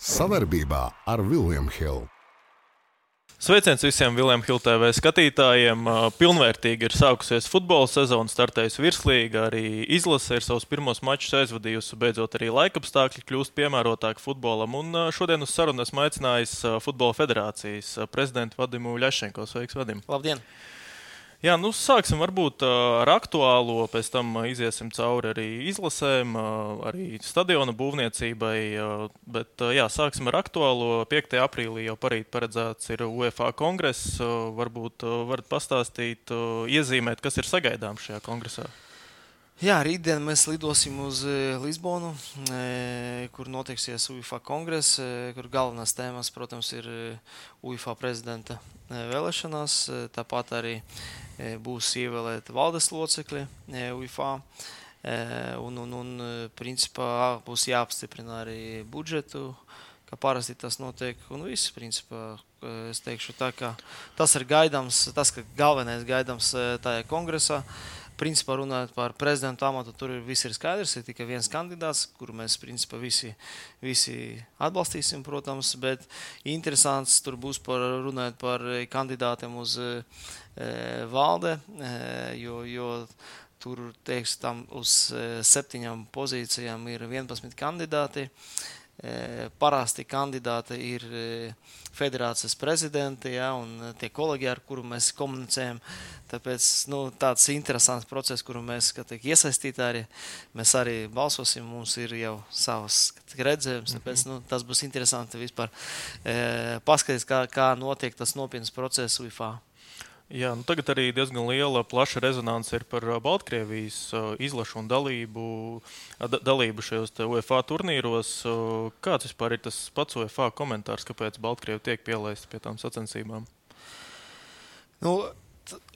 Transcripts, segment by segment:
Savarbībā ar Vilniņu Hildu. Sveiciens visiem Vilniņu Hildu TV skatītājiem. Pilnvērtīgi ir sākusies futbola sezona, startējusi virslīga, arī izlase ir savus pirmos mačus aizvadījusi. Beidzot, arī laikapstākļi kļūst piemērotāki futbolam. Un šodien uz sarunu esmu aicinājis Futbola federācijas prezidentu Vadimu Ļašenko. Sveiks, Vadim! Labdien! Jā, nu sāksim varbūt ar aktuālo, pēc tam iesim cauri arī izlasēm, arī stadiona būvniecībai. Bet jā, sāksim ar aktuālo. 5. aprīlī jau parīt paredzēts ir UEFA kongress. Varbūt varat pastāstīt, iezīmēt, kas ir sagaidāms šajā kongresā. Jā, rītdien mēs lidosim uz Lisbonu, kur notiksies UFO kongress, kur galvenās tēmas, protams, ir UFO prezidenta vēlēšanās. Tāpat arī būs ievēlēti valdes locekļi UFO. Un, un, un principā būs jāapstiprina arī budžetu, kā parasti tas notiek. Un viss, principā, es teikšu tā, ka tas ir gaidāms, tas, ka galvenais gaidāms tajā kongresā principā runājot par prezidenta amatu, tur ir viss ir skaidrs. Ir tikai viens kandidāts, kuru mēs principā visi, visi atbalstīsim, protams. Bet interesants tur būs par runājot par kandidātiem uz e, valde, e, jo, jo tur teiks, tam uz septiņām pozīcijām ir 11 kandidāti. E, parasti kandidāti ir e, federācijas prezidenti ja, un tie kolēģi, ar kuriem mēs komunicējam. Tāpēc nu, tāds interesants process, kuru mēs teik, iesaistīti arī, mēs arī balsosim. Mums ir jau savas redzējums, tāpēc nu, tas būs interesanti vispār e, paskatīties, kā, kā notiek tas nopietns process UFA. Jā, nu tagad arī diezgan liela, plaša rezonance ir par Baltkrievijas izlašu un dalību, da, dalību šajos UEFA turnīros. Kāds vispār ir tas pats UEFA komentārs, kāpēc Baltkrievi tiek pielaisti pie tām sacensībām? Nu,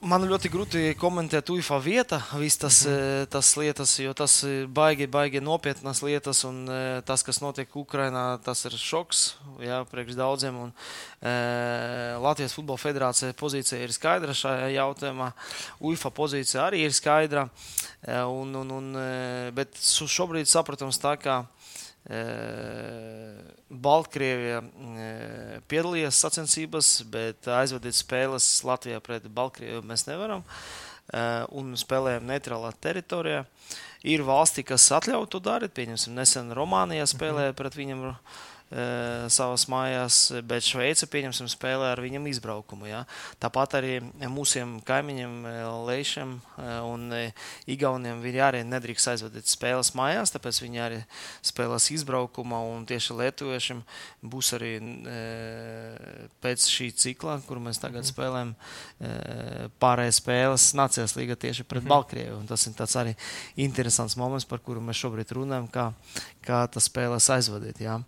Man ļoti grūti komentēt UFO vietā, visas tas, mm. tas lietas, jo tas ir baigi, baigi nopietnas lietas, un tas, kas notiek Ukrainā, tas ir šoks jā, priekš daudziem. Un, e, Latvijas Futbola Federācija pozīcija ir skaidra šajā jautājumā, UFO pozīcija arī ir skaidra, un, un, un, bet šobrīd sapratams tā, ka Baltkrievija piedalījās sacensībās, bet aizvadīt spēles Latvijā pret Baltkrieviju mēs nevaram. Un spēlējam neitrālā teritorijā. Ir valsti, kas atļauj to darīt. Pieņemsim, nesen Romānijā spēlēja pret viņiem. Uh, savās mājās, bet Šveice, pieņemsim, spēlē ar viņam izbraukumu. Ja? Tāpat arī mūsiem kaimiņiem, Leišiem un Igauniem, viņi arī nedrīkst aizvadīt spēles mājās, tāpēc viņi arī spēlēs izbraukumā, un tieši lietuviešiem būs arī pēc šī cikla, kur mēs tagad mhm. spēlējam, pārējais spēles Nācijas līga tieši pret mhm. Balkrievu. Tas ir tāds arī interesants moments, par kuru mēs šobrīd runājam, kā, kā tas spēles aizvadīt. Ja?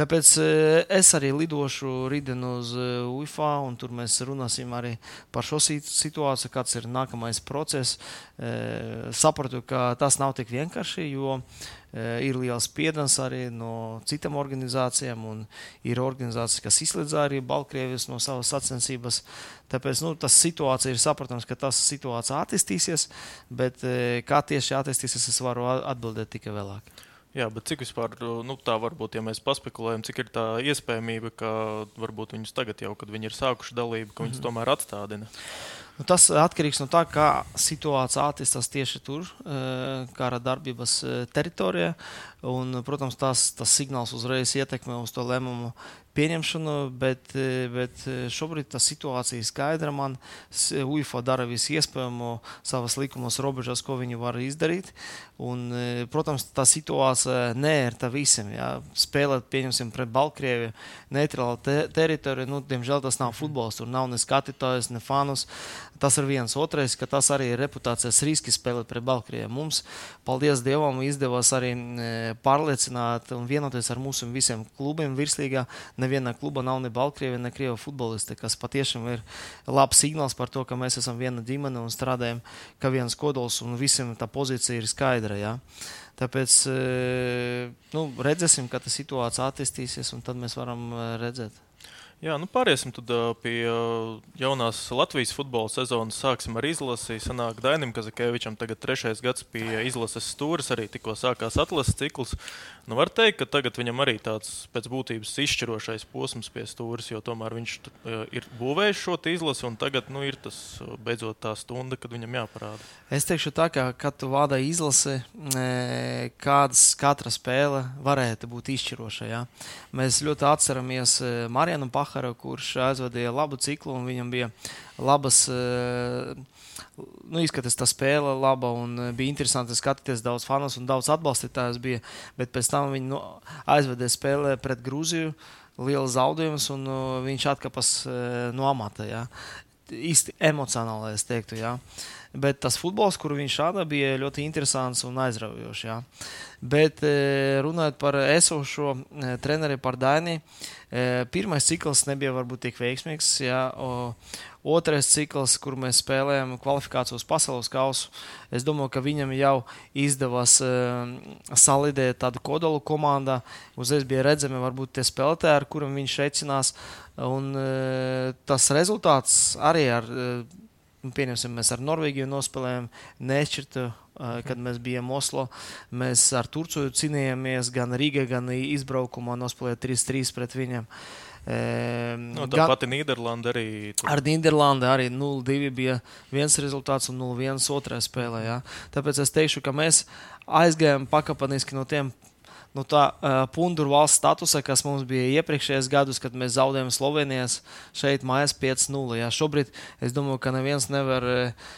Tāpēc eh, es arī lidošu rītdien uz eh, UFA, un tur mēs runāsim arī par šo situāciju, kāds ir nākamais process. Eh, sapratu, ka tas nav tik vienkārši, jo ir liels spiediens arī no citām organizācijām, un ir organizācijas, kas izslēdz arī Baltkrievijas no savas sacensības. Tāpēc nu, tas situācija ir saprotams, ka tas situācija attīstīsies, bet kā tieši attīstīsies, es varu atbildēt tikai vēlāk. Jā, bet cik vispār, nu, tā varbūt, ja mēs paspekulējam, cik ir tā iespējamība, ka varbūt viņus tagad jau, kad viņi ir sākuši dalību, ka viņus mm -hmm. tomēr atstādina? Nu, tas atkarīgs no tā, kā situācija attīstās tieši tur, e, kara darbības e, teritorijā. Un, protams, tas, tas signāls uzreiz ietekmē uz to lēmumu pieņemšanu, bet, e, bet e, šobrīd tā situācija ir skaidra. Man UFO dara visu iespējamo savas likumos robežās, ko viņi var izdarīt. Un, protams, tā situācija neērta visiem. Jā. Spēlēt, pieņemsim, pret Baltkrieviju, neitrālu te teritoriju, nu, diemžēl tas nav futbols. Tur nav ne skatītājs, ne fanus. Tas ir viens. Otrais, ka tas arī ir reputācijas riski spēlēt pret Baltkrieviju. Mums, paldies Dievam, izdevās arī pārliecināt un vienoties ar mūsu visiem klubiem virslīgā nevienā klubā nav ne Baltkrievi, ne Krievu futbolisti, kas patiešām ir labs signāls par to, ka mēs esam viena ģimene un strādājam kā viens kodols un visiem tā pozīcija ir skaidra. Ja? Tāpēc e, nu, redzēsim, kā tā situācija attīstīsies, un tad mēs varam e, redzēt. Jā, nu pāriesim tad, uh, pie jaunās Latvijas futbola sezonas. Sāksim ar izlasi. Sanāk Dainim Kazakēvičam tagad trešais gads pie izlases stūres, arī tikko sākās atlases cikls. Nu, var teikt, ka tagad viņam arī tāds pēc būtības izšķirošais posms pie stūres, jo tomēr viņš uh, ir būvējis šo izlasi un tagad nu, ir tas beidzot tā stunda, kad viņam jāparāda. Es teikšu tā, ka, kad tu vada izlasi, kādas katra spēle varētu būt izšķiroša. Ja? Mēs ļoti atceramies Marijanu Pahu Bahara, kurš aizvadīja labu ciklu, un viņam bija labas. Nu, izskatās, tā spēle laba un bija interesanti skatīties. Daudz fanus un daudz atbalstītājus bija. Bet pēc tam viņi nu, aizvedīja spēlē pret Grūziju. Liels zaudējums, un uh, viņš atkāpās uh, no amata. Ja. Īsti emocionāli, es teiktu. Ja. Bet tas futbols, kuru viņš rada, bija ļoti interesants un aizraujošs. Ja. Bet runājot par esošo treneri, par Daini, pirmais cikls nebija varbūt tik veiksmīgs. Ja, otrais cikls, kur mēs spēlējām kvalifikācijas pasaules kausu, es domāju, ka viņam jau izdevās salidēt tādu kodolu komandā. Uzreiz bija redzami, varbūt tie spēlētāji, ar kuriem viņš reicinās. Un tas rezultāts arī ar Nu, pieņemsim, mēs ar Norvēģiju nospēlējām nešķirtu, kad mēs bijām Oslo. Mēs ar Turciju cīnījāmies gan Rīgā, gan izbraukumā nospēlējām 3-3 pret viņiem. No, tā gan, pati Nīderlanda arī. Tur. Ar Nīderlandi arī 0-2 bija viens rezultāts un 0-1 otrā spēlē. Jā. Tāpēc es teikšu, ka mēs aizgājām pakāpeniski no tiem nu, tā uh, punduru valsts statusa, kas mums bija iepriekšējos gados, kad mēs zaudējām Slovenijas šeit mājās 5-0. Jā, šobrīd es domāju, ka neviens nevar uh,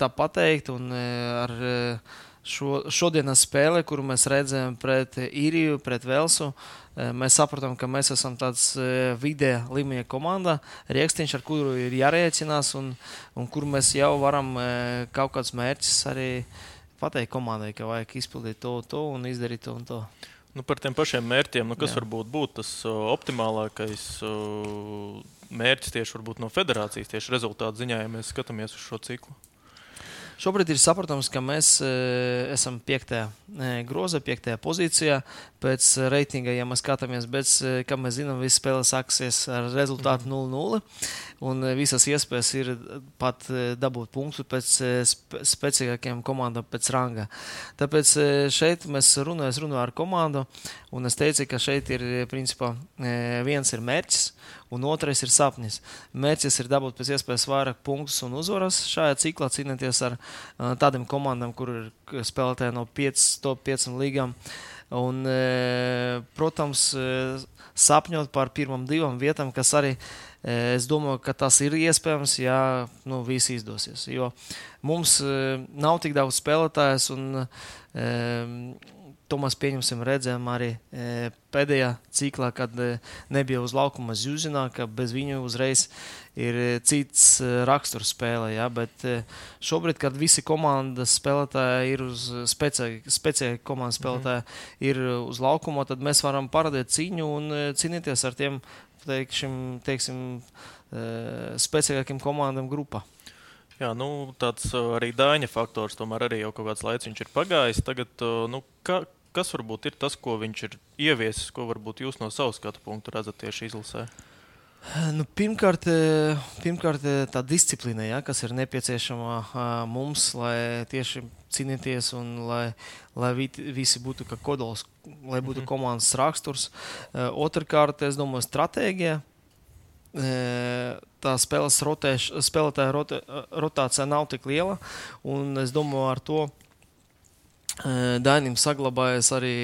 tā pateikt. Un, uh, ar, uh, Šo, šodienas spēle, kuru mēs redzējām pret Īriju, pret Velsu, mēs sapratām, ka mēs esam tāds vidē līmeņa komanda, rīkstiņš, ar kuru ir jārēķinās un, un kur mēs jau varam kaut kādus mērķus arī uh, pateikt komandai, ka vajag izpildīt to, to un izdarīt to un to. Nu, par tiem pašiem mērķiem, nu, kas Jā. varbūt būtu tas optimālākais mērķis tieši no federācijas, tieši rezultātu ziņā, ja mēs skatāmies uz šo ciklu? Šobrīd ir saprotams, ka mēs e, esam piektajā e, groza, piektajā pozīcijā pēc reitinga, ja mēs skatāmies, bet, e, kā mēs zinām, visa spēle sāksies ar rezultātu 0-0. Un visas iespējas ir pat dabūt punktu pēc spe spēcīgākajām komandām pēc ranga. Tāpēc šeit mēs runājam, runājam ar komandu, un es teicu, ka šeit ir principā viens ir mērķis un otrais ir sapnis. Mērķis ir dabūt pēc iespējas vairāk punktus un uzvaras šajā ciklā, cīnīties ar uh, tādiem komandām, kur ir spēlētāji no 5, top 5 līgām. Un, protams, sapņot par pirmām divām vietām, kas arī es domāju, ka tas ir iespējams, ja nu, viss izdosies. Jo mums nav tik daudz spēlētājs un To mēs pieņemsim, redzējām arī e, pēdējā ciklā, kad e, nebija uz laukuma Zjuzinā, ka bez viņu uzreiz ir e, cits e, raksturs spēlē. Ja? Bet e, šobrīd, kad visi komandas spēlētāji ir uz spēcīgi komandas mhm. spēlētāji -hmm. ir uz laukuma, tad mēs varam parādīt cīņu un e, cīnīties ar tiem, teikšim, teiksim, e, spēcīgākiem komandām grupā. Jā, nu, tāds arī dāņa faktors, tomēr arī jau kaut kāds laiks ir pagājis. Tagad, nu, kā, kas varbūt ir tas, ko viņš ir ieviesis, ko varbūt jūs no savas skatu punktu redzat tieši izlasē? Nu, pirmkārt, eh, pirmkārt, eh, tā disciplīna, ja, kas ir nepieciešama mums, lai tieši cīnīties un lai, lai visi būtu kā kodols, lai būtu -hmm. komandas raksturs. Uh, Otrakārt, es domāju, stratēģija. Tā spēles rotēš, spēlētāja rotē, rotācija nav tik liela, un es domāju, ar to Dainim saglabājas arī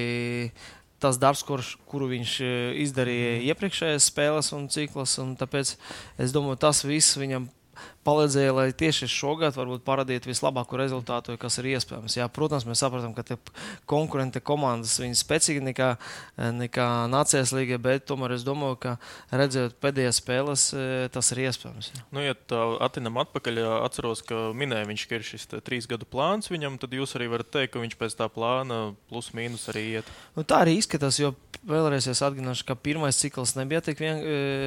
tas darbs, kur, kuru viņš izdarīja iepriekšējās spēles un ciklas. Un tāpēc es domāju, tas viss viņam palīdzēja, lai tieši šogad varbūt parādītu vislabāko rezultātu, kas ir iespējams. Jā, protams, mēs saprotam, ka konkurenti komandas ir spēcīgākas nekā, nekā Nācijas līga, bet tomēr es domāju, ka redzot pēdējās spēles, tas ir iespējams. Jā. Nu, ja atinam atpakaļ, atceros, ka minēja viņš, ka ir šis trīs gadu plāns viņam, tad jūs arī varat teikt, ka viņš pēc tā plāna plus mīnus arī iet. Nu, tā arī izskatās, jo vēlreiz es atgādināšu, ka pirmais cikls nebija tik vien,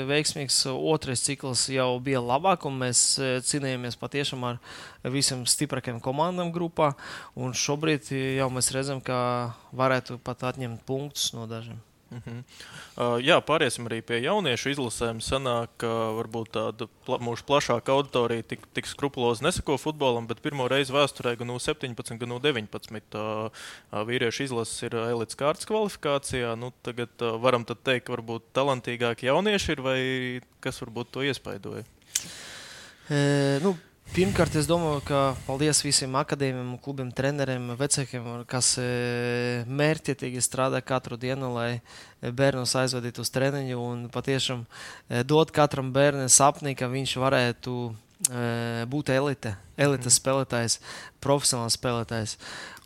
veiksmīgs, otrais cikls jau bija labāk, un mēs cīnījāmies patiešām ar visiem stiprākajiem komandām grupā. Šobrīd jau mēs redzam, ka varētu pat atņemt punktus no dažiem. Uh -huh. uh, jā, pāriesim arī pie jauniešu izlasēm. Sanāk, ka varbūt tāda pla mūsu plašāka auditorija tik, tik skrupulozi nesako futbolam, bet pirmo reizi vēsturē gan no 17, gan no 19 uh, vīriešu izlases ir elites kārtas kvalifikācijā. Nu, tagad uh, varam teikt, ka varbūt talantīgāki jaunieši ir vai kas varbūt to iespaidoja. Nu, Pirmkārt, es domāju, ka paldies visiem akadēmiem, klubiem, treneriem, vecākiem, kas mērķietīgi strādā katru dienu, lai bērnus aizvedītu uz treniņu un patiešām dot katram bērnam sapni, ka viņš varētu būt elite, elites spēlētājs, profesionāls spēlētājs.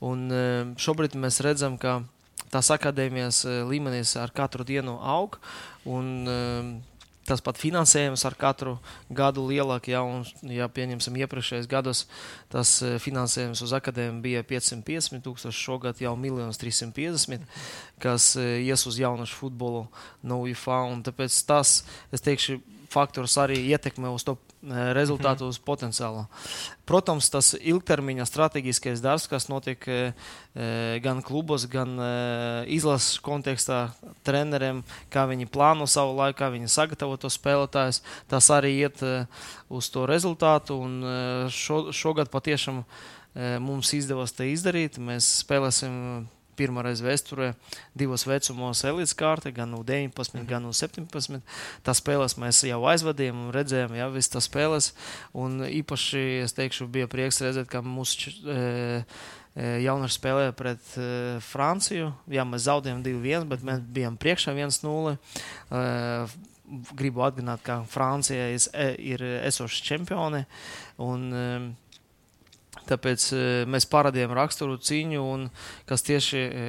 Un šobrīd mēs redzam, ka tās akadēmijas līmenis ar katru dienu aug. Un, tas pat finansējums ar katru gadu lielāk, ja, un, ja pieņemsim iepriekšējos gados, tas e, finansējums uz akadēmiju bija 550 tūkstoši, šogad jau 1 350, kas e, ies uz jaunašu futbolu no UFA, tāpēc tas, es teikšu, faktors arī ietekmē uz to e, rezultātu, uz potenciālu. Protams, tas ilgtermiņa strateģiskais darbs, kas notiek e, e, gan klubos, gan izlases kontekstā, treneriem, kā viņi plāno savu laiku, kā viņi sagatavo to spēlētājus, tas arī iet uz to rezultātu. Un šo, šogad patiešām mums izdevās to izdarīt. Mēs spēlēsim pirmoreiz vēsturē divos vecumos elites kārta, gan no 19, mm. gan no 17. Tās spēles mēs jau aizvadījām un redzējām, jau visas tās spēles. Un īpaši, es teikšu, bija prieks redzēt, ka mūsu e, e, jaunieši spēlēja pret e, Franciju. Jā, mēs zaudējām 2-1, bet mēs bijām priekšā 1-0. E, gribu atgādināt, ka Francija ir, ir esoša čempione. Un, e, Tāpēc e, mēs parādījām raksturu cīņu, un kas tieši e,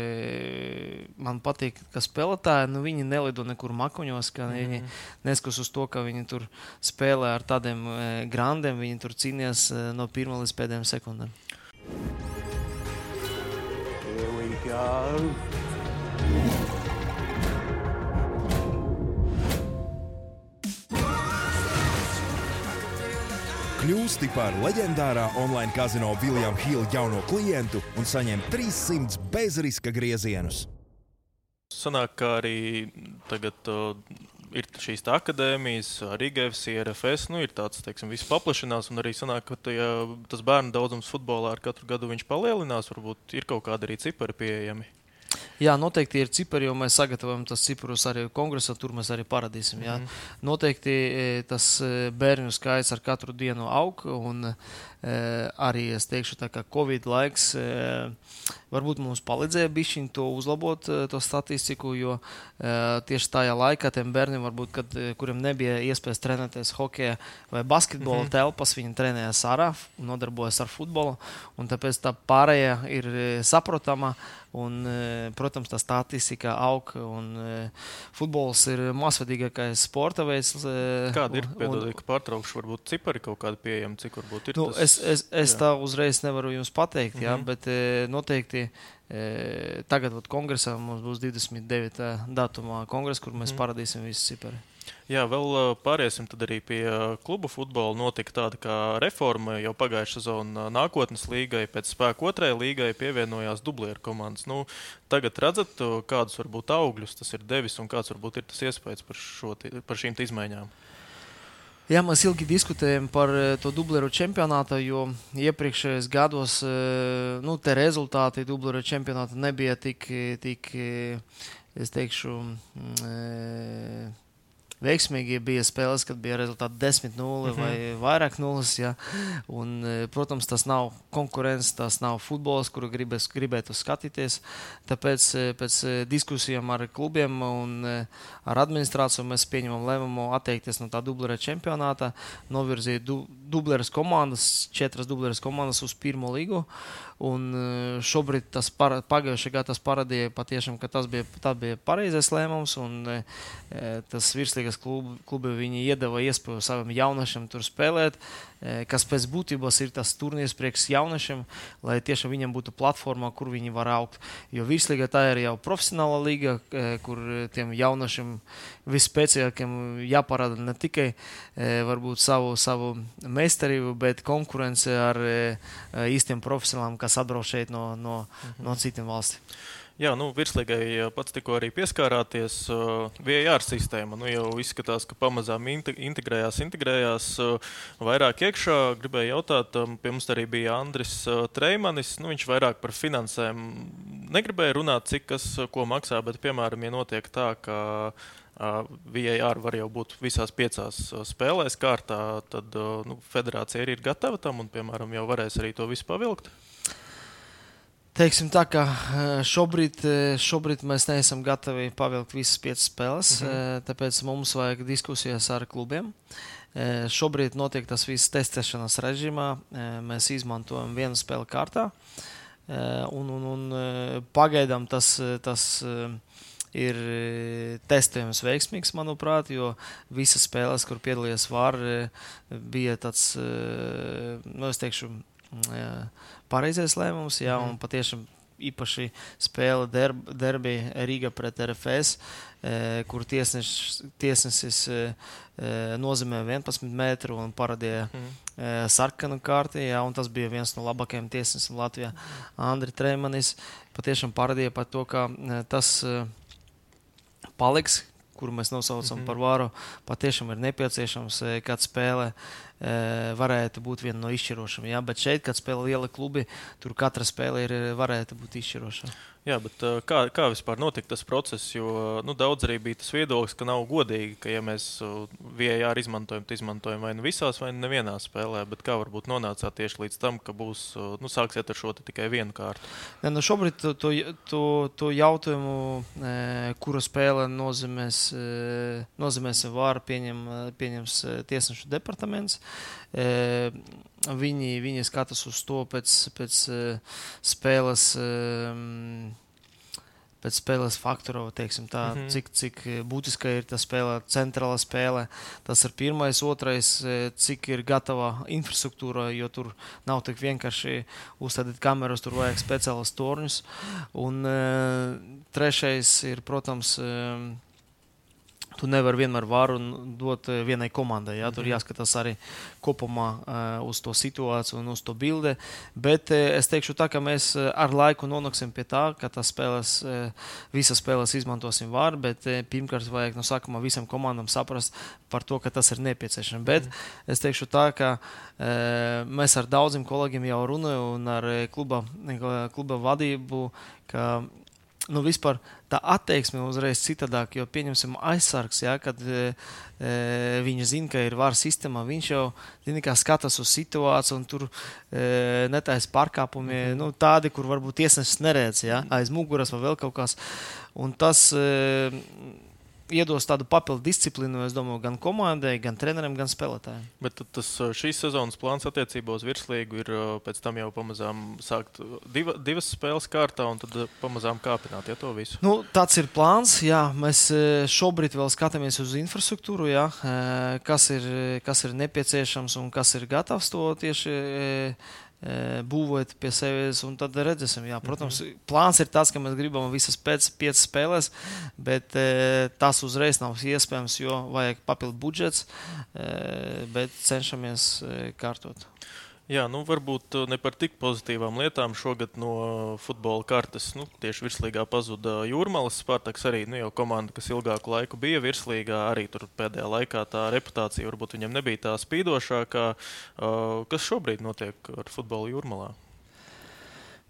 man patīk, ka spēlētāji nu, nelido nekur makuņos, ka mm. viņi neskatās uz to, ka viņi tur spēlē ar tādiem e, grandiem, viņi tur cīnījās no pirmā līdz pēdējiem sekundēm. Here we go. Kļūsti par leģendārā online kazino Viljama Hila jauno klientu un saņem 300 bezriska griezienus. Sanāk, ka arī tagad uh, ir šīs akadēmijas, arī GFS, RFS, nu, ir tāds, teiksim, viss paplašinās, un arī sanāk, ka tajā, tas bērnu daudzums futbolā ar katru gadu palielinās, varbūt ir kaut kādi arī cipari pieejami. Jā, noteikti ir cipari, jo mēs sagatavojam tos ciparus arī kongresā, tur mēs arī parādīsim. Jā. Mm. Noteikti e, tas e, bērnu skaits ar katru dienu aug, un e, arī es teikšu, kā Covid laiks varbūt mums palīdzēja bišķiņ to uzlabot, to statistiku, jo tieši tajā laikā tiem bērniem, varbūt, kad, kuriem nebija iespējas trenēties hokeja vai basketbola mm -hmm. telpas, viņi trenējās ārā nodarbojas ar futbolu, un tāpēc tā pārējā ir saprotama. Un, protams, tā statistika aug. Un, e, futbols ir masveidīgākais sporta veids. E, Kāda ir? Ka pārtraukšu. Varbūt cipari kaut kādi pieejami, cik varbūt ir. Nu, tas, es es, es jā. tā uzreiz nevaru jums pateikt, jā, mm -hmm. bet noteikti. Tagad vat, kongresā mums būs 29. datumā kongress, kur mēs mm. parādīsim visus ciparus. Jā, vēl pāriesim arī pie klubu futbola. Notika tāda kā reforma jau pagājušā sezonā nākotnes līgai. Pēc spēka otrajai līgai pievienojās dublieru komandas. Nu, tagad redzat, kādus varbūt augļus tas ir devis un kāds varbūt ir tas iespējas par, šo, par šīm izmaiņām. Jā, mēs ilgi diskutējam par to dubleru čempionātu, jo iepriekšējos gados nu, tie rezultāti dubleru čempionāta nebija tik, tik es teikšu, veiksmīgi bija spēles, kad bija rezultāti 10-0 mm -hmm. vai vairāk nulles. Ja. Un, e, protams, tas nav konkurence, tas nav futbols, kuru gribēs, gribētu skatīties. Tāpēc e, pēc e, diskusijām ar klubiem un ar administrāciju mēs pieņemam lēmumu atteikties no tā dublera čempionāta, novirzīt du, dubleras komandas, četras dubleras komandas uz pirmo līgu. Un šobrīd tas par, pagājušajā gadā tas parādīja patiešām, ka tas bija, bija pareizais lēmums. Un, tas virslīgas klubi, klubi viņi iedeva iespēju savam jauniešiem tur spēlēt. Eh, kas pēc būtības ir tas turnīrs priekš jauniešiem, lai tiešām viņam būtu platforma, kur viņi var augt. Jo virslīga tā ir jau profesionāla līga, eh, kur tiem jauniešiem vispēcīgākiem jāparāda ne tikai eh, varbūt savu, savu meistarību, bet konkurence ar īstiem profesionāliem, kas atbrauc šeit no, no, mhm. no citiem valstīm. Jā, nu, virslīgai pats tikko arī pieskārāties uh, VAR sistēma. Nu, jau izskatās, ka pamazām integrējās, integrējās uh, vairāk iekšā. Gribēju jautāt, um, pie mums arī bija Andris uh, Treimanis. Nu, viņš vairāk par finansēm negribēja runāt, cik kas ko maksā, bet, piemēram, ja notiek tā, ka VAR var jau būt visās piecās spēlēs kārtā, tad nu, federācija arī ir gatava tam un, piemēram, jau varēs arī to visu pavilkt. Teiksim tā, ka šobrīd, šobrīd mēs neesam gatavi pavilkt visas piecas spēles, mm -hmm. tāpēc mums vajag diskusijas ar klubiem. Šobrīd notiek tas viss testēšanas režīmā. Mēs izmantojam vienu spēli kārtā. Un, un, un pagaidām tas, tas ir testējums veiksmīgs, manuprāt, jo visas spēles, kur piedalījās VAR, bija tāds, nu, es teikšu, pareizais lēmums. Jā, un mhm. patiešām īpaši spēle derb, derbi Rīga pret RFS, e, kur tiesnesis, tiesnesis e, e, nozīmē 11 metru un paradīja mm. sarkanu kārti. Jā, tas bija viens no labākajiem tiesnesiem Latvijā. Andri Tremanis patiešām paradīja par to, ka tas paliks kuru mēs nosaucam mm -hmm. par varu, patiešām ir nepieciešams, kad spēle varētu būt viena no izšķirošām. Ja? Bet šeit, kad spēlē liela klubi, tur katra spēle ir, varētu būt izšķiroša. Jā, bet kā, kā vispār notika tas process? Jo nu, daudz arī bija tas viedoklis, ka nav godīgi, ka, ja mēs VAR izmantojam, tad izmantojam vai nu visās, vai nevienā spēlē. Bet kā varbūt nonācāt tieši līdz tam, ka būs, nu, sāksiet ar šo tikai vienu kārtu? Ne, nu šobrīd to, to, to, to jautājumu, kura spēle nozīmēs, nozīmēs VAR, pieņem, pieņems tiesnešu departaments. Viņi, viņi skatās uz to pēc, pēc spēles pēc spēles faktoriem, teiksim, tā, mm -hmm. cik, cik būtiska ir tā spēle, centrāla spēle. Tas ir pirmais, otrais, cik ir gatava infrastruktūra, jo tur nav tik vienkārši uzstādīt kameras, tur vajag speciālus torņus. Un trešais ir, protams, Tu nevari vienmēr varu dot eh, vienai komandai. Ja? Tur mhm. jāskatās arī kopumā uh, uz to situāciju un uz to bildi. Bet uh, es teikšu tā, ka mēs ar laiku nonāksim pie tā, ka tas spēles, visas spēles izmantosim varu, bet pirmkārt vajag no sākuma visam komandam saprast par to, ka tas ir nepieciešams. Bet mm. es teikšu tā, ka mēs ar daudziem kolēģiem jau runājam un ar kluba, kluba vadību, ka nu, vispār tā attieksme uzreiz citādāk, jo pieņemsim aizsargs, ja, kad e, e viņa zina, ka ir vara sistēma, viņš jau zina, kā skatās uz situāciju, un tur e, netaisa pārkāpumi, mm -hmm. nu, tādi, kur varbūt tiesnesis neredz, ja, aiz muguras vai vēl kaut kas. Un tas e, iedos tādu papildu disciplīnu, es domāju, gan komandai, gan trenerim, gan spēlētājiem. Bet tas šīs sezonas plāns attiecībā uz virslīgu ir pēc tam jau pamazām sākt diva, divas spēles kārtā un tad pamazām kāpināt ja, to visu. Nu, tāds ir plāns. Jā, mēs šobrīd vēl skatāmies uz infrastruktūru, jā, kas, ir, kas ir nepieciešams un kas ir gatavs to tieši būvēt pie sevis, un tad redzēsim. Jā, protams, mm -hmm. plāns ir tas, ka mēs gribam visas pēc piecas spēlēs, bet e, tas uzreiz nav iespējams, jo vajag papildu budžets, e, bet cenšamies e, kārtot. Jā, nu varbūt uh, ne par tik pozitīvām lietām. Šogad no futbola kartes nu, tieši virslīgā pazuda Jūrmālas Spartaks. Arī nu, jau komanda, kas ilgāku laiku bija virslīgā, arī tur pēdējā laikā tā reputācija varbūt viņam nebija tā spīdošākā. Uh, kas šobrīd notiek ar futbolu Jūrmālā?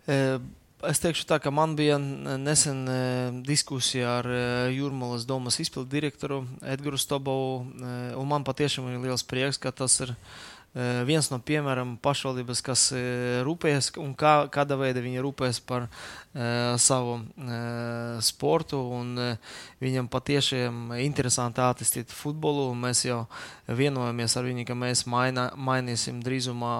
E Es teikšu tā, ka man bija nesen e, diskusija ar e, Jūrmālas domas izpildu direktoru Edgars Stobovu, un man patiešām ir liels prieks, ka tas ir Eh, viens no piemēram pašvaldības, kas rūpējas un kā, kāda veida viņi rūpējas par uh, savu uh, sportu. Un, uh, viņam patiešām interesanti attīstīt futbolu. Mēs jau vienojamies ar viņu, ka mēs maina, mainīsim drīzumā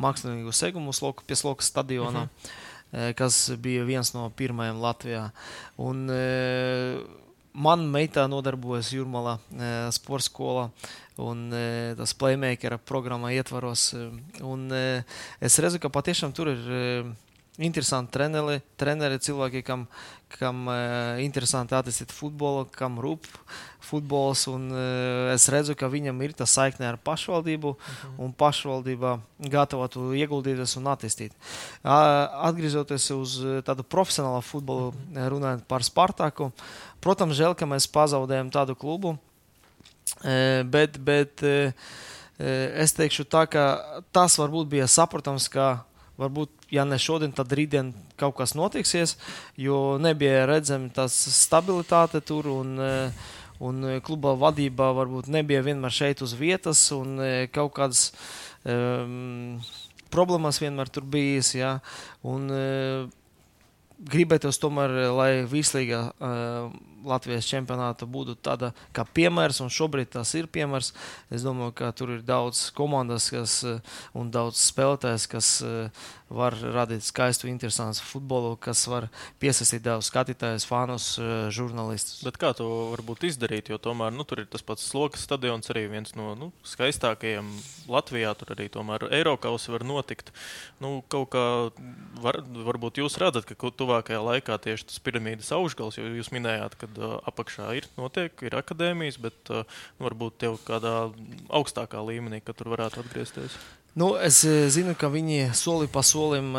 mākslinieku segumu sloku, pie sloka stadiona, mm -hmm. kas bija viens no pirmajiem Latvijā. Un, Man meitā nodarbojas Jurmala sporta skolā un e, tas playmakera programmā ietvaros. E, un, e, es redzu, ka patiešām tur ir interesanti treneri, treneri cilvēki, kam, kam uh, interesanti attīstīt futbolu, kam rūp futbols. Un, uh, es redzu, ka viņam ir tas saikne ar pašvaldību, mhm. un pašvaldība gatavotu ieguldīties un attīstīt. Uh, atgriežoties uz tādu profesionālu futbolu, mhm. runājot par Spartaku, protams, žēl, ka mēs pazaudējam tādu klubu. Uh, bet, bet uh, es teikšu tā, ka tas varbūt bija saprotams, ka varbūt, ja ne šodien, tad rītdien kaut kas notiksies, jo nebija redzama tā stabilitāte tur. Un, eh, Un kluba vadībā varbūt nebija vienmēr šeit uz vietas, un eh, kaut kādas um, problēmas vienmēr tur bijis. Ja? Un, uh, gribētos tomēr, lai vislīga uh, Latvijas čempionāta būtu tāda kā piemērs, un šobrīd tas ir piemērs. Es domāju, ka tur ir daudz komandas kas, un daudz spēlētājs, kas uh, var radīt skaistu, interesantu futbolu, kas var piesaistīt daudz skatītājus, fanus, eh, žurnālistus. Bet kā to varbūt izdarīt? Jo tomēr nu, tur ir tas pats Slokas stadions, arī viens no nu, skaistākajiem Latvijā. Tur arī tomēr Eiropas var notikt. Nu, kaut kā var, varbūt jūs redzat, ka tuvākajā laikā tieši tas piramīdas augšgals, jo jūs minējāt, ka uh, apakšā ir notiek, ir akadēmijas, bet uh, varbūt jau kādā augstākā līmenī, ka tur varētu atgriezties. Nu, es zinu, ka viņi soli pa solim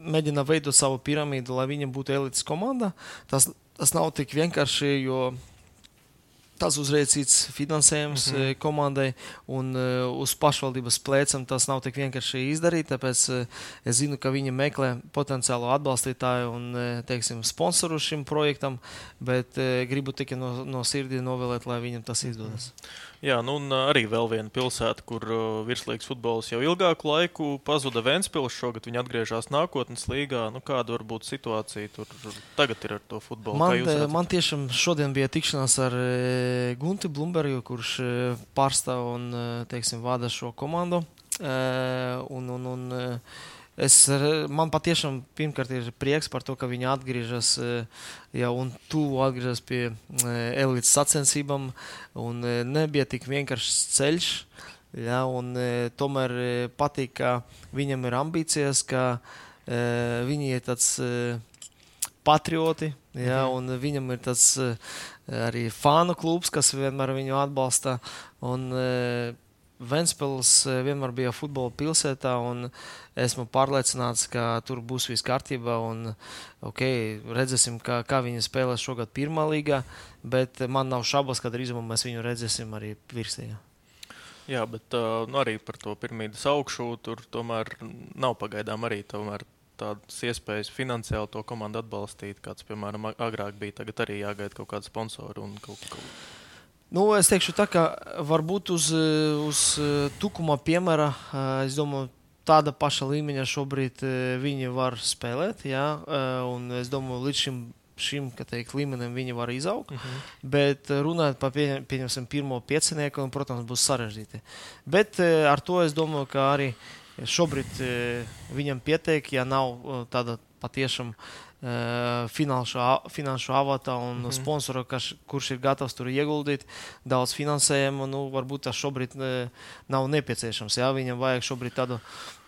mēģina veidot savu piramīdu, lai viņa būtu elites komanda. Tas, tas nav tik vienkārši, jo tas uzreiz cits finansējums mm -hmm. komandai, un uh, uz pašvaldības plēcām tas nav tik vienkārši izdarīt. Tāpēc uh, es zinu, ka viņi meklē potenciālu atbalstītāju un teiksim, sponsoru šim projektam, bet gribu tikai no, no sirdi novēlēt, lai viņam tas izdodas. Mm -hmm. Jā, nu un arī vēl viena pilsēta, kur uh, virslīgas futbols jau ilgāku laiku pazuda Vēnspils. Šogad viņi atgriežas nākotnes līgā. Nu, kāda var būt situācija tur tagad ir ar to futbolu? Man, man tiešām šodien bija tikšanās ar Gunti Blumbergu, kurš pārstāv un teiksim, vada šo komandu. Un, un, un, Es, man patiešām pirmkārt ir prieks par to, ka viņi atgriežas eh, jau un tuvu atgriežas pie eh, elites sacensībām. Eh, nebija tik vienkāršs ceļš. Ja, un, tomēr patīk, ka viņam ir ambīcijas, ka viņi ir tāds patrioti. Ja, mhm. Viņam ir tas arī fanu klubs, kas vienmēr viņu atbalsta. Un, Ventspils eh, vienmēr bija futbola pilsētā, un esmu pārliecināts, ka tur būs viss kārtībā. Un, okay, redzēsim, kā, kā viņi spēlēs šogad pirmā līgā, bet man nav šaubas, ka drīzumā mēs viņu redzēsim arī virsīgā. Jā, bet uh, nu, arī par to pirmīdas augšu tur tomēr nav pagaidām arī tomēr tādas iespējas finansiāli to komandu atbalstīt, kāds, piemēram, agrāk bija. Tagad arī jāgaida kaut kāda sponsora un kaut kas. Nu, es teikšu tā, ka varbūt uz, uz tukuma piemēra, es domāju, tāda paša līmeņa šobrīd viņi var spēlēt. Jā, un es domāju, līdz šim, šim teikt, līmenim viņi var izaugt. Uh mhm. -huh. Bet runājot par pie, pieņemsim, pirmo piecinieku, un, protams, būs sarežģīti. Bet ar to es domāju, ka arī šobrīd viņam pietiek, ja nav tāda patiešām Eh, finanšu, finanšu avata un mm -hmm. sponsora, kas, kurš ir gatavs tur ieguldīt daudz finansējumu. Nu, varbūt tas šobrīd nav nepieciešams. Jā, viņam vajag šobrīd tādu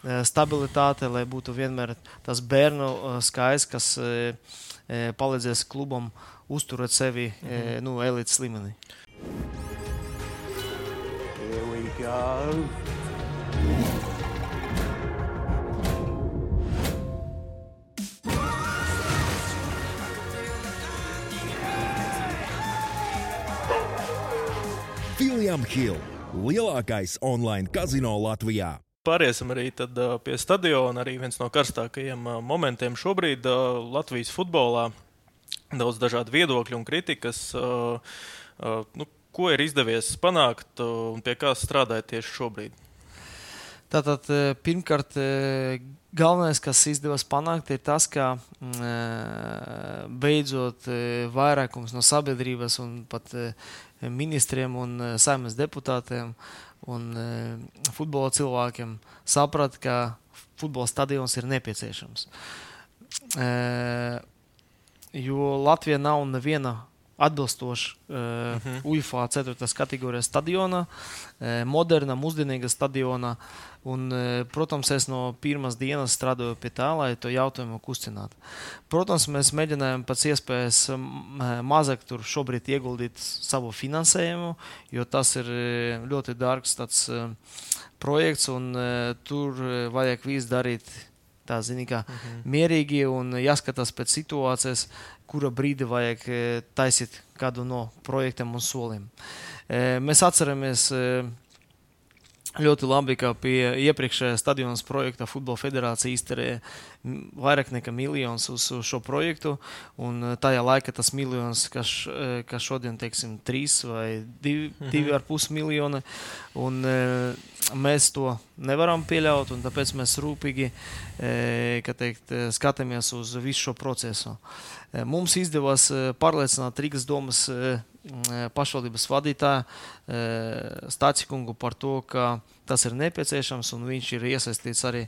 eh, stabilitāti, lai būtu vienmēr tas bērnu eh, skaits, kas palīdzēs klubam uzturēt sevi mm -hmm. nu, elites līmenī. Here we go. William Hill, lielākais online kazino Latvijā. Pāriesim arī tad, pie stadiona. Arī viens no karstākajiem momentiem šobrīd Latvijas futbolā. Daudz dažādu viedokļu un kritikas. Nu, ko ir izdevies panākt un pie kā strādājat tieši šobrīd? Tātad, pirmkārt, galvenais, kas izdevās panākt, ir tas, ka beidzot vairākums no sabiedrības un pat ministriem un eh, saimnes deputātiem un eh, futbola cilvēkiem saprat, ka futbola stadions ir nepieciešams. Eh, jo Latvija nav neviena atbilstoši uh, uh -huh. UFO 4. kategorijas stadionā, uh, modernā, mūsdienīgā stadionā. Un, uh, protams, es no pirmās dienas strādāju pie tā, lai to jautājumu kustinātu. Protams, mēs mēģinājām pēc iespējas mazāk tur šobrīd ieguldīt savu finansējumu, jo tas ir ļoti dārgs tāds, uh, projekts un uh, tur vajag visu darīt tā zini, kā uh -huh. mierīgi un jāskatās pēc situācijas, kura brīdi vajag e, taisīt kādu no projektiem un soliem. E, mēs atceramies e, ļoti labi, ka pie iepriekšējā stadiona projekta Futbola federācija izterēja vairāk nekā miljonus uz, šo projektu. Tajā laikā tas miljons, kas, kas šodien ir trīs vai divi, -hmm. divi ar pus miljoni. Un, mēs to nevaram pieļaut, un tāpēc mēs rūpīgi teikt, skatāmies uz visu šo procesu. Mums izdevās pārliecināt Rīgas domas pašvaldības vadītāju Stācikungu par to, ka tas ir nepieciešams, un viņš ir iesaistīts arī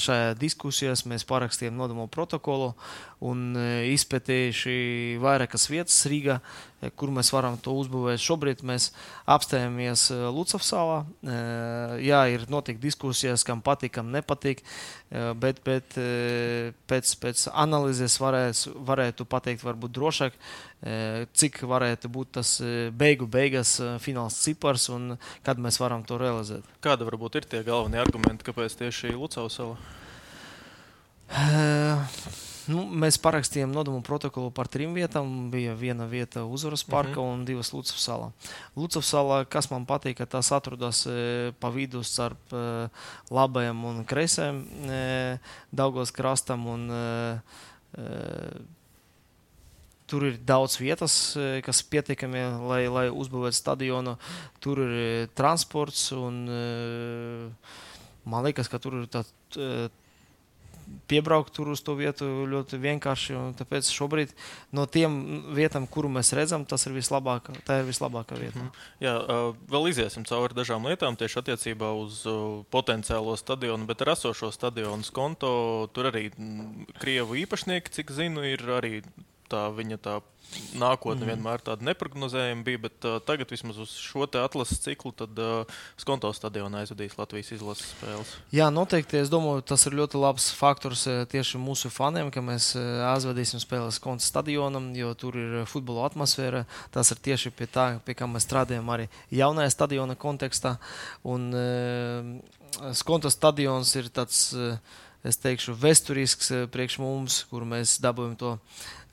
šajā diskusijās. Mēs parakstījām nodomu protokolu un izpētījuši vairākas vietas Rīgā, kur mēs varam to uzbūvēt. Šobrīd mēs apstājamies Lucavsalā. Jā, ir notiek diskusijas, kam patīk, kam nepatīk, bet, bet pēc, pēc analīzes varēs, varētu pateikt varbūt drošāk, cik varētu būt tas beigu beigas fināls cipars un kad mēs varam to realizēt. Kāda varbūt ir tie galvenie argumenti, kāpēc tieši Lucavas sala? Uh, nu, mēs parakstījām nodomu protokolu par trim vietām. Bija viena vieta Uzvaras parka uh mhm. -huh. un divas Lucavas salā. Lucavas salā, kas man patīk, ka tas atrodas pa vidu starp labajiem un kreisajiem Daugos krastam. Un, Tur ir daudz vietas, e, kas pietiekami, lai, lai uzbūvētu stadionu. Tur ir e, transports un e, man liekas, ka tur ir tā, piebraukt tur uz to vietu ļoti vienkārši. Tāpēc šobrīd no tiem vietām, kuru mēs redzam, tas ir vislabākā, tā ir vislabākā vieta. Mm. Jā, vēl iziesim cauri dažām lietām tieši attiecībā uz potenciālo stadionu, bet ar esošo stadionu konto tur arī Krievu īpašnieki, cik zinu, ir arī tā viņa tā nākotne mm. vienmēr tāda neparedzējama bija, bet uh, tagad vismaz uz šo atlases ciklu tad uh, Skonto stadionā aizvadīs Latvijas izlases spēles. Jā, noteikti. Es domāju, tas ir ļoti labs faktors tieši mūsu faniem, ka mēs aizvadīsim spēles Skonto stadionam, jo tur ir futbola atmosfēra. Tas ir tieši pie tā, pie kā mēs strādājam arī jaunajā stadiona kontekstā. Un uh, Skonto stadions ir tāds. Uh, es teikšu, vēsturisks priekš mums, kur mēs dabūjam to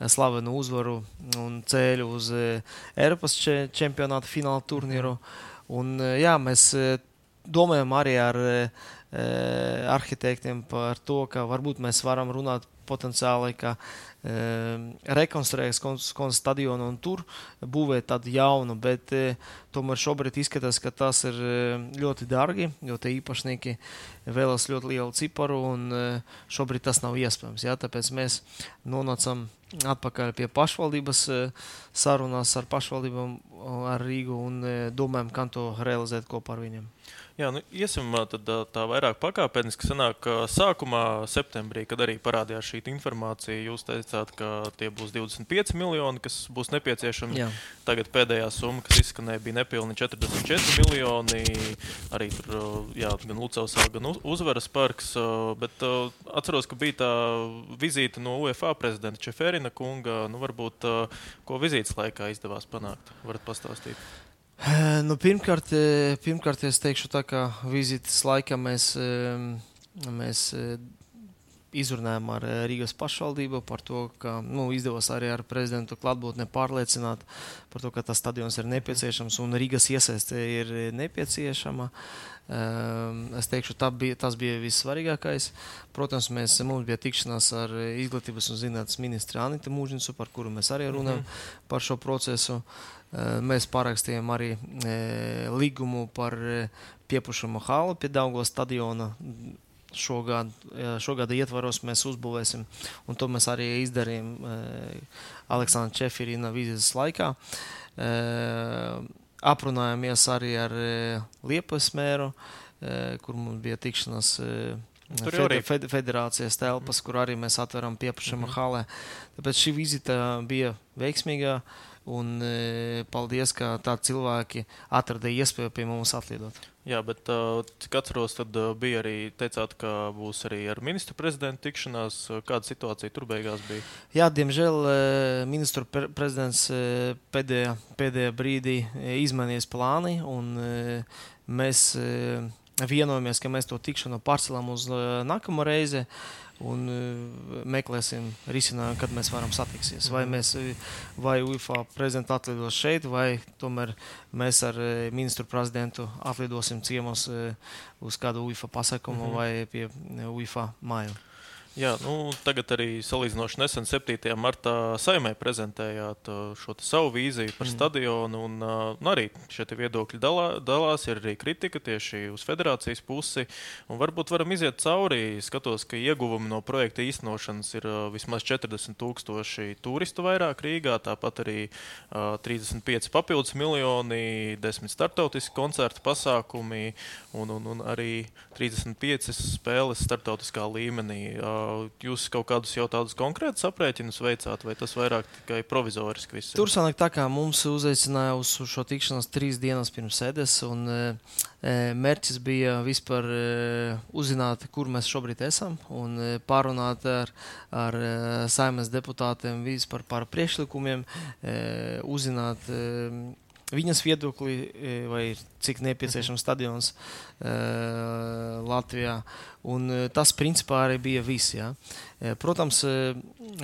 slavenu uzvaru un ceļu uz Eiropas čempionāta fināla turnīru. Un, jā, mēs domājam arī ar arhitektiem par to, ka varbūt mēs varam runāt potenciāli, ka Ehm, rekonstruēs stadionu un tur būvēt tādu jaunu, bet e, tomēr šobrīd izskatās, ka tas ir e, ļoti dārgi, jo tie īpašnieki vēlas ļoti lielu ciparu un e, šobrīd tas nav iespējams. Ja? Tāpēc mēs nonācam atpakaļ pie pašvaldības sarunās ar pašvaldībām ar Rīgu un domājam, kā to realizēt kopā ar viņiem. Jā, nu, iesim tad, tā vairāk pakāpeniski. Sanāk, sākumā, septembrī, kad arī parādījās šī informācija, jūs teicāt, ka tie būs 25 miljoni, kas būs nepieciešami. Jā. Tagad pēdējā summa, kas izskanēja, bija nepilni 44 miljoni. Arī tur jā, gan Lucavs, gan Uzvaras parks. Bet atceros, ka bija tā vizīte no UEFA prezidenta Čeferina kunga. Nu, varbūt, ko vizītes laikā izdevās panākt? Varat pastāstīt? Nu, pirmkārt, pirmkārt, es teikšu, ka vizītes laikā mēs, mēs izrunājām ar Rīgas pašvaldību par to, ka nu, izdevās arī ar prezidentu klātbūtni pārliecināt par to, ka tas stadions ir nepieciešams un Rīgas iesaiste ir nepieciešama. Es teikšu, bija, tas bija vissvarīgākais. Protams, mēs, mums bija tikšanās ar izglītības un zinātnes ministru Anitu Mūžnicu, par kuru mēs arī runājam mm -hmm. par šo procesu. Uh, Eh, mēs parakstījām arī eh, līgumu par eh, piepušamo halu pie Daugos stadiona. Šogad, šogad ietvaros mēs uzbūvēsim, un to mēs arī izdarījām Aleksandra Čefirina vizītes laikā. Aprunājāmies arī ar Liepas mēru, kur mums bija tikšanās Tur fed, arī fed, federācijas telpas, kur arī mēs atveram pieprasījumu mm -hmm. halē. Tāpēc šī vizita bija veiksmīga. Un e, paldies, ka tādi cilvēki atrada iespēju pie mums atlidot. Jā, bet uh, cik atceros, tad uh, bija arī teicāt, ka būs arī ar ministru prezidentu tikšanās. Kāda situācija tur beigās bija? Jā, diemžēl ministru pre prezidents pēdējā, pēdējā brīdī izmainījis plāni, un mēs vienojamies, ka mēs to tikšanu pārcelam uz nākamo reizi. Un uh, meklēsim risinājumu, kad mēs varam satiksties. Vai, mēs, vai UFO prezidents atlidos šeit, vai tomēr mēs ar uh, ministru prezidentu atlidosim ciemos uz kādu UFO pasākumu mm -hmm. vai pie UFO māju. Jā, nu, tagad arī salīdzinoši nesen, 7. martā, saimē prezentējāt šo savu vīziju par mm. stadionu. Un, nu, arī šie viedokļi dalā, dalās, ir arī kritika tieši uz federācijas pusi. Un varbūt varam iziet cauri. Skatos, ka ieguvumi no projekta īstenošanas ir vismaz 40 tūkstoši turistu vairāk Rīgā, tāpat arī uh, 35 papildus miljoni, 10 startautiski koncertu pasākumi un, un, un arī 35 spēles startautiskā līmenī. Uh, jūs kaut kādus jau tādus konkrētus aprēķinus veicāt, vai tas vairāk tikai provizoriski viss? Tur sanāk tā, kā mums uzaicināja uz šo tikšanos trīs dienas pirms sēdes, un e, e mērķis bija vispār e, uzzināt, kur mēs šobrīd esam, un pārunāt ar, ar saimnes deputātiem vispār par priekšlikumiem, uzzināt. E, viņas viedokli, e, vai cik nepieciešams stadions uh, Latvijā. Un, uh, tas principā arī bija viss. Ja. Protams,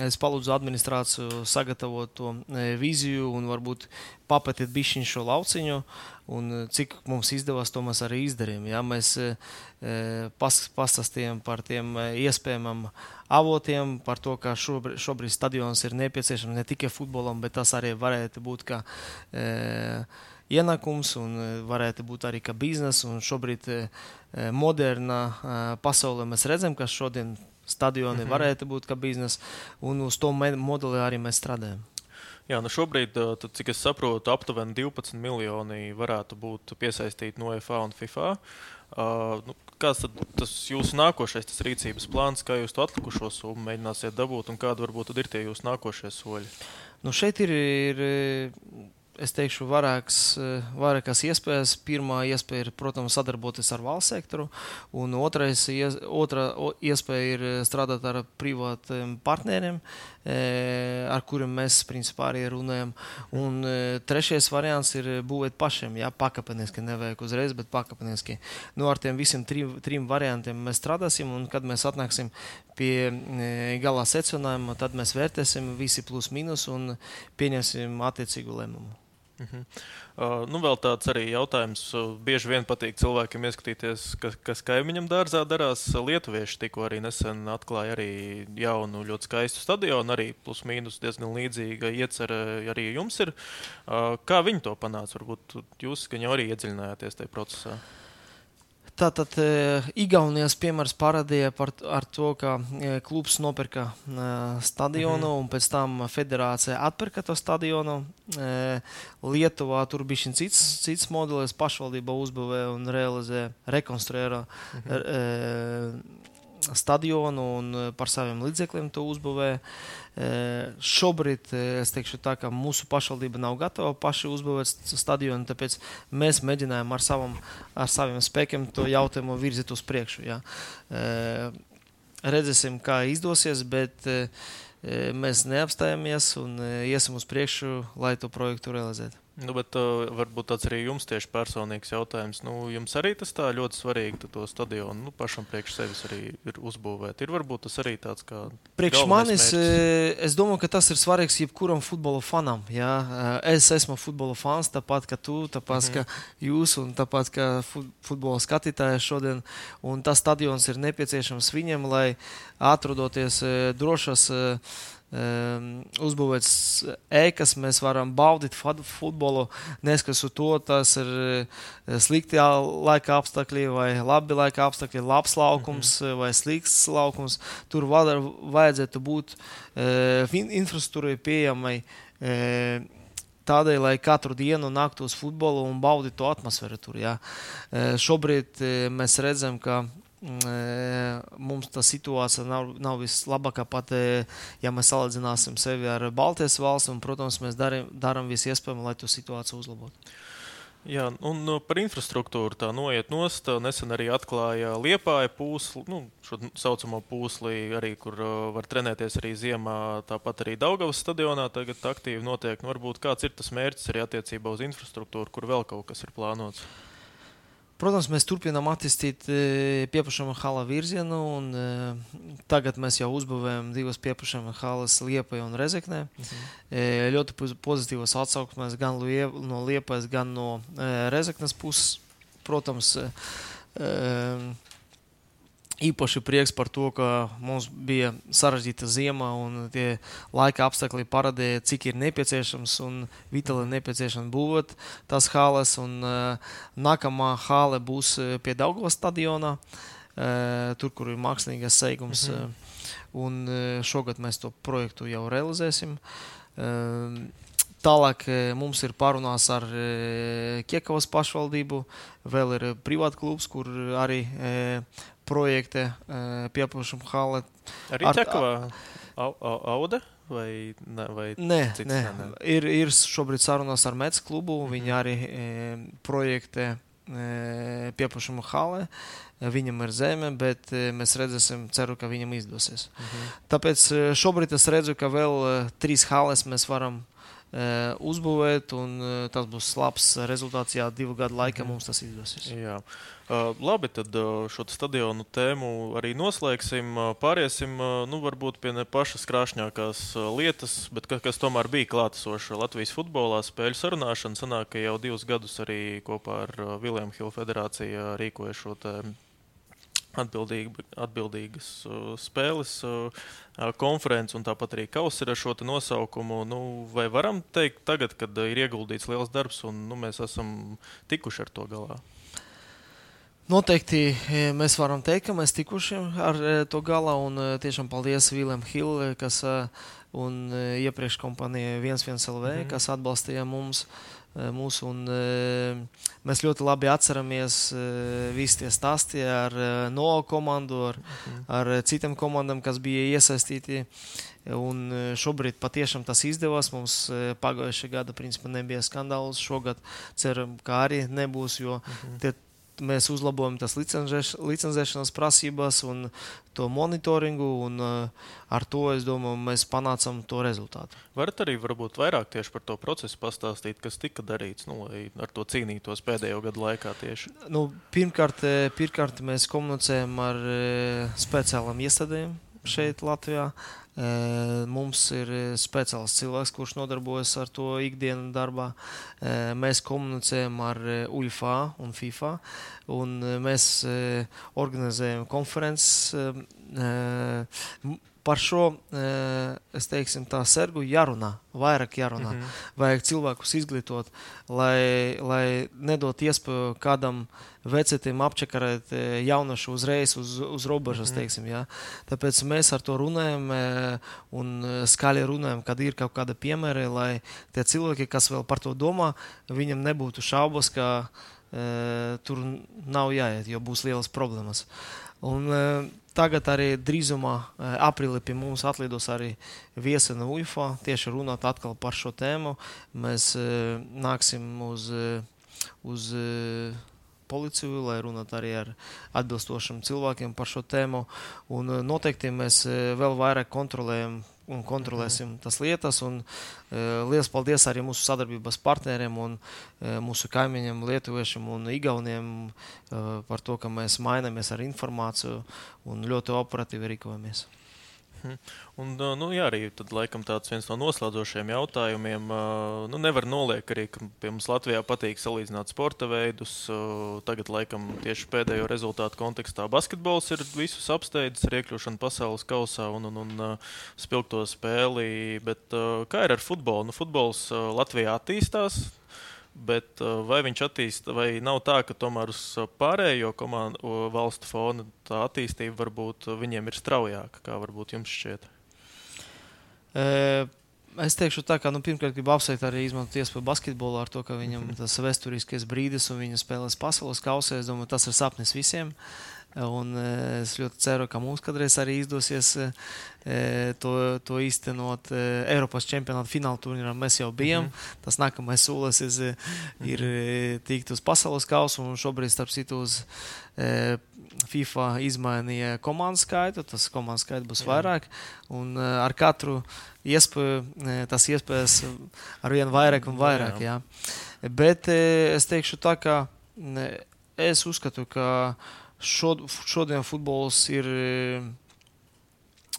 es palūdzu administrāciju sagatavot to vīziju un varbūt papētīt bišķiņu šo lauciņu. Un, cik mums izdevās, to mēs arī izdarījām. Ja. Mēs pas, pastāstījām par tiem iespējamiem avotiem, par to, ka šobrīd, šobrīd stadions ir nepieciešams ne tikai futbolam, bet tas arī varētu būt kā. Uh, ienākums un e, varētu būt arī kā biznesa. Šobrīd e, e, modernā pasaulē mēs redzam, ka šodien stadioni mm -hmm. varētu būt kā biznesa, un uz to modeli arī mēs strādājam. Jā, nu šobrīd, tad, cik es saprotu, aptuveni 12 miljoni varētu būt piesaistīti no FA un FIFA. Uh, nu, kāds tad tas jūsu nākošais tas rīcības plāns, kā jūs to atlikušo summu mēģināsiet dabūt un kādi varbūt ir tie jūsu nākošie soļi? Nu šeit ir, ir es teikšu, vairākas, vairākas iespējas. Pirmā iespēja ir, protams, sadarboties ar valsts sektoru, un otrais, otra iespēja ir strādāt ar privātiem partneriem, eh, ar kuriem mēs principā arī runājam. Un eh, trešais variants ir būvēt pašiem, jā, pakāpeniski, nevajag uzreiz, bet pakāpeniski. Nu, ar tiem visiem trim, trim variantiem mēs strādāsim, un kad mēs atnāksim pie galā secinājuma, tad mēs vērtēsim visi plus mīnus un pieņemsim attiecīgu lēmumu. Uh -huh. uh, nu, vēl tāds arī jautājums. Uh, bieži vien patīk cilvēkiem ieskatīties, kas, kas kaimiņam dārzā darās. Lietuvieši tikko arī nesen atklāja arī jaunu, ļoti skaistu stadionu. Arī plus mīnus diezgan līdzīga iecerē arī jums ir. Uh, kā viņi to panāca? Varbūt jūs, ka jau arī iedziļinājāties tajā procesā. Tātad e, Igaunijas piemērs parādīja par to, ka e, klubs nopirka e, stadionu -hmm. un pēc tam federācija atpirka to stadionu. Lietuvā tur bija šis cits, cits modelis, pašvaldība uzbūvēja un realizēja, rekonstruēja -hmm. Stadionu un par saviem līdzekļiem to uzbūvēja. Šobrīd es teikšu, tā, ka mūsu pašvaldība nav gatava paši uzbūvēt stadionu, tāpēc mēs mēģinājām ar, savam, ar saviem spēkiem to jautājumu virzīt uz priekšu. Ja. Redzēsim, kā izdosies, bet mēs neapstājamies un iesim uz priekšu, lai to projektu realizētu. Nu, bet uh, varbūt tāds arī jums tieši personīgs jautājums. Nu, jums arī tas tā ļoti svarīgi, to stadionu nu, pašam priekš sevis arī ir uzbūvēt. Ir varbūt tas arī tāds kā. Priekš manis, mērķis. E, es domāju, ka tas ir svarīgs jebkuram futbola fanam. Jā. E, es esmu futbola fans, tāpat kā tu, tāpat mm. kā jūs un tāpat kā futbola skatītāji šodien. Un tas stadions ir nepieciešams viņam, lai atrodoties e, drošas um, uzbūvēts ēkas, mēs varam baudīt futbolu, neskatoties uz to, tas ir eh, slikti laika apstākļi vai labi laika apstākļi, labs laukums mm -hmm. vai slikts laukums. Tur var, vajadzētu būt uh, infrastruktūrai pieejamai. Uh, tādēļ, lai katru dienu nāktu uz futbolu un baudītu to atmosfēru tur. Ja. Šobrīd mēs redzam, ka mums tā situācija nav, nav vislabākā. Pat ja mēs salīdzināsim sevi ar Baltijas valsti, un, protams, mēs darām visu iespējamo, lai to situāciju uzlabotu. Jā, un par infrastruktūru tā noiet nost. Nesen arī atklāja Liepāja pūsli, nu, šo saucamo pūsli, arī, kur uh, var trenēties arī ziemā. Tāpat arī Daugavas stadionā tagad aktīvi notiek. Nu, varbūt kāds ir tas mērķis arī attiecībā uz infrastruktūru, kur vēl kaut kas ir plānots. Protams, mēs turpinām attīstīt e, pieprasījuma hala virzienu, un e, tagad mēs jau uzbūvējam divas pieprasījuma halas Liepai un Rezeknē. Mhm. E, ļoti pozitīvas atsauksmes gan no Liepas, gan no Rezeknes puses. Protams, īpaši prieks par to, ka mums bija sarežģīta ziema un tie laika apstākļi parādīja, cik ir nepieciešams un vitāli nepieciešams būvēt tās halas. Un, uh, nākamā hala būs pie Daugavas stadionā, uh, tur, kur ir mākslīgais seigums. Mm -hmm. Un šogad mēs to projektu jau realizēsim. Uh, Tālāk mums ir pārunās ar Kiekavas pašvaldību, vēl ir privāta klubs, kur arī projekte pieprasījuma hale. Arī ar, Čekavā Auda? Vai, ne, vai nē, cits, nē. nē, ir, ir šobrīd sarunas ar Mēnesis klubu. Mm -hmm. Viņi arī e, projektē e, pieprasījuma hale. Viņam ir zeme, bet e, mēs redzēsim, ceru, ka viņam izdosies. Mm -hmm. Tāpēc šobrīd es redzu, ka vēl trīs hales mēs varam uzbūvēt, un tas būs labs rezultāts. Jā, divu gadu laikā mm mums tas izdosies. Jā. Uh, labi, tad šo stadionu tēmu arī noslēgsim. Pāriesim nu, varbūt pie ne pašas krāšņākās lietas, bet ka, kas tomēr bija klātesoša Latvijas futbolā spēļu sarunāšana. Sanāk, ka jau divus gadus arī kopā ar Vilnius Hildu federāciju rīkoja šo atbildīgi, atbildīgas uh, spēles uh, konferences, un tāpat arī kausa ir ar šo nosaukumu. Nu, vai varam teikt, tagad, kad ir ieguldīts liels darbs, un nu, mēs esam tikuši ar to galā? Noteikti e, mēs varam teikt, ka mēs tikuši ar e, to galā. Un e, tiešām paldies Viljam Hillam, kas un iepriekš kompānija 11LV, mm -hmm. kas atbalstīja mums. Mūsu, un, mēs ļoti labi atceramies visi tie stāsti ar NO komandu, ar, mm ar citām komandām, kas bija iesaistīti. Un šobrīd patiešām tas izdevās. Mums pagājušajā gadā principā, nebija skandāls. Šogad ceram, ka arī nebūs, jo mm -hmm. tie mēs uzlabojam tās licencēšanas prasības un to monitoringu, un uh, ar to, es domāju, mēs panācam to rezultātu. Varat arī varbūt vairāk tieši par to procesu pastāstīt, kas tika darīts, nu, lai ar to cīnītos pēdējo gadu laikā tieši? Nu, pirmkārt, eh, pirmkārt, mēs komunicējam ar uh, speciālām iestādēm šeit Latvijā. Mums ir speciāls cilvēks, kurš nodarbojas ar to ikdienas darbā. Mēs komunicējam ar UFA un FIFA, un mēs organizējam konferences par šo, es teiksim, sergu jārunā, vairāk jārunā. Mm -hmm. Vajag cilvēkus izglītot, lai, lai nedot iespēju kādam vecētim apčakarēt jaunašu uzreiz uz, uz robežas, mm -hmm. teiksim, jā. Tāpēc mēs ar to runājam un skaļi runājam, kad ir kaut kāda piemēra, lai tie cilvēki, kas vēl par to domā, viņam nebūtu šaubas, ka tur nav jāiet, jo būs lielas problēmas. Un, e, Tagad arī drīzumā, e, aprīlī pie mums atlidos arī viesi no UFO. Tieši runāt par šo tēmu. Mēs nāksim uz, uz policiju, lai runātu arī ar atbilstošiem cilvēkiem par šo tēmu. Un noteikti mēs vēl vairāk kontrolējam un kontrolēsim tas lietas. Un, uh, liels paldies arī mūsu sadarbības partneriem un uh, mūsu kaimiņiem, Lietuviešiem un Igauniem uh, par to, ka mēs mainamies ar informāciju un ļoti operatīvi rīkojamies. Mhm. Un, nu, jā, arī tad, laikam, tāds viens no noslēdzošiem jautājumiem. Nu, nevar noliekt arī, ka pie mums Latvijā patīk salīdzināt sporta veidus. Tagad, laikam, tieši pēdējo rezultātu kontekstā basketbols ir visus apsteidzis ar iekļūšanu pasaules kausā un, un, un spilgto spēli. Bet kā ir ar futbolu? Nu, futbols Latvijā attīstās Bet uh, vai viņš attīstīja, vai nav tā, ka tomēr uz pārējo komandu valstu fona tā attīstība varbūt viņiem ir straujāka, kā varbūt jums šķiet? E Es teikšu tā, ka nu, pirmkārt gribu apsveikt arī izmantot iespēju basketbolā ar to, ka viņam tas vēsturiskais brīdis un viņa spēlēs pasaules kausē. Es domāju, tas ir sapnis visiem. Un es ļoti ceru, ka mums kādreiz arī izdosies to, to īstenot Eiropas čempionāta fināla turnīrā. Mēs jau bijām. Mm -hmm. Tas nākamais solis ir, ir tikt uz pasaules kausa un šobrīd, starp citu, uz FIFA izmainīja komandu skaitu. Tas komandu skaits būs vairāk. Un ar katru iespēju tas iespējas ar vien vairāk un vairāk. Jā. Bet es teikšu tā, ka es uzskatu, ka šod, šodien futbols ir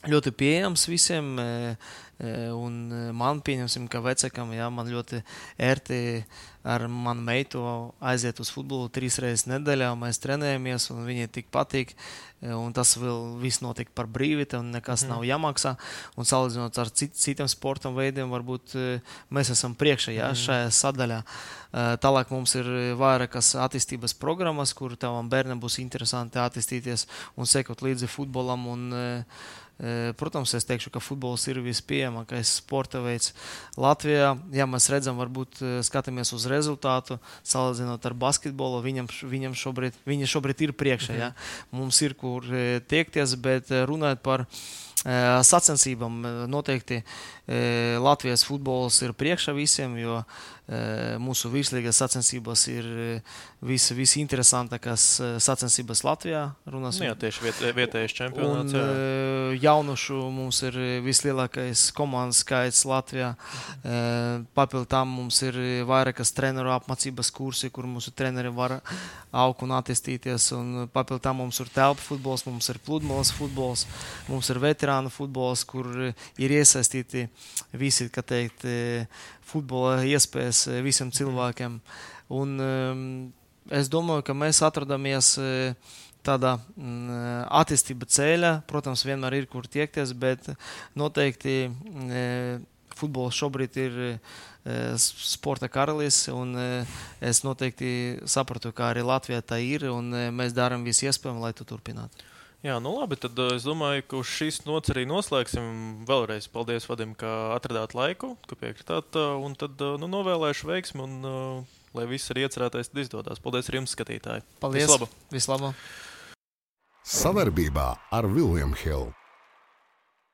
ļoti pieejams visiem. Un man, pieņemsim, ka vecākam, jā, man ļoti ērti ar manu meitu aiziet uz futbolu trīs reizes nedēļā. Mēs trenējamies, un viņai tik patīk. Un tas vēl viss notiek par brīvi, un nekas mm. nav jāmaksā. Un salīdzinot ar cit, citiem sporta veidiem, varbūt mēs esam priekšā jā, mm. šajā sadaļā. Tālāk mums ir vairākas attīstības programmas, kur tavam bērnam būs interesanti attīstīties un sekot līdzi futbolam. Un, uh, Protams, es teikšu, ka futbols ir vispieejamākais sporta veids Latvijā. Ja mēs redzam, varbūt skatāmies uz rezultātu, salīdzinot ar basketbolu, viņam, viņam šobrīd, viņi šobrīd ir priekšā. Ja? Mhm. Mums ir kur tiekties, bet runājot par sacensībām, noteikti Latvijas futbols ir priekšā visiem, jo mūsu virslīgas sacensības ir vis, visinteresantākās sacensības Latvijā. Runāsim. Nu jā, tieši viet, vietējais čempionāts. Un, jā. jaunušu mums ir vislielākais komandas skaits Latvijā. Papildus tam mums ir vairākas treneru apmācības kursi, kur mūsu treneri var augt un attīstīties. Papildus tam mums ir telpu futbols, mums ir pludmales futbols, mums ir veterānu futbols, kur ir iesaistīti visi, kā teikt, futbola iespējas eh, visiem cilvēkiem. Un, um, es domāju, ka mēs atrodamies tādā mm, attīstība ceļā. Protams, vienmēr ir kur tiekties, bet noteikti uh, futbols šobrīd ir sporta karalis. Un, es noteikti sapratu, ka arī Latvijā tā ir, un mēs darām visu iespējamo, lai to turpinātu. Jā, nu labi, tad uh, es domāju, ka uz šīs nots arī noslēgsim. Vēlreiz paldies Vadim, ka atradāt laiku, ka piekritāt, uh, un tad uh, nu, novēlēšu veiksmi, un lai viss ir iecerētais, tad izdodas. Paldies arī jums, skatītāji! Paldies! Vislabāk! Vislabāk. Savarbībā ar Viljumu Hildu.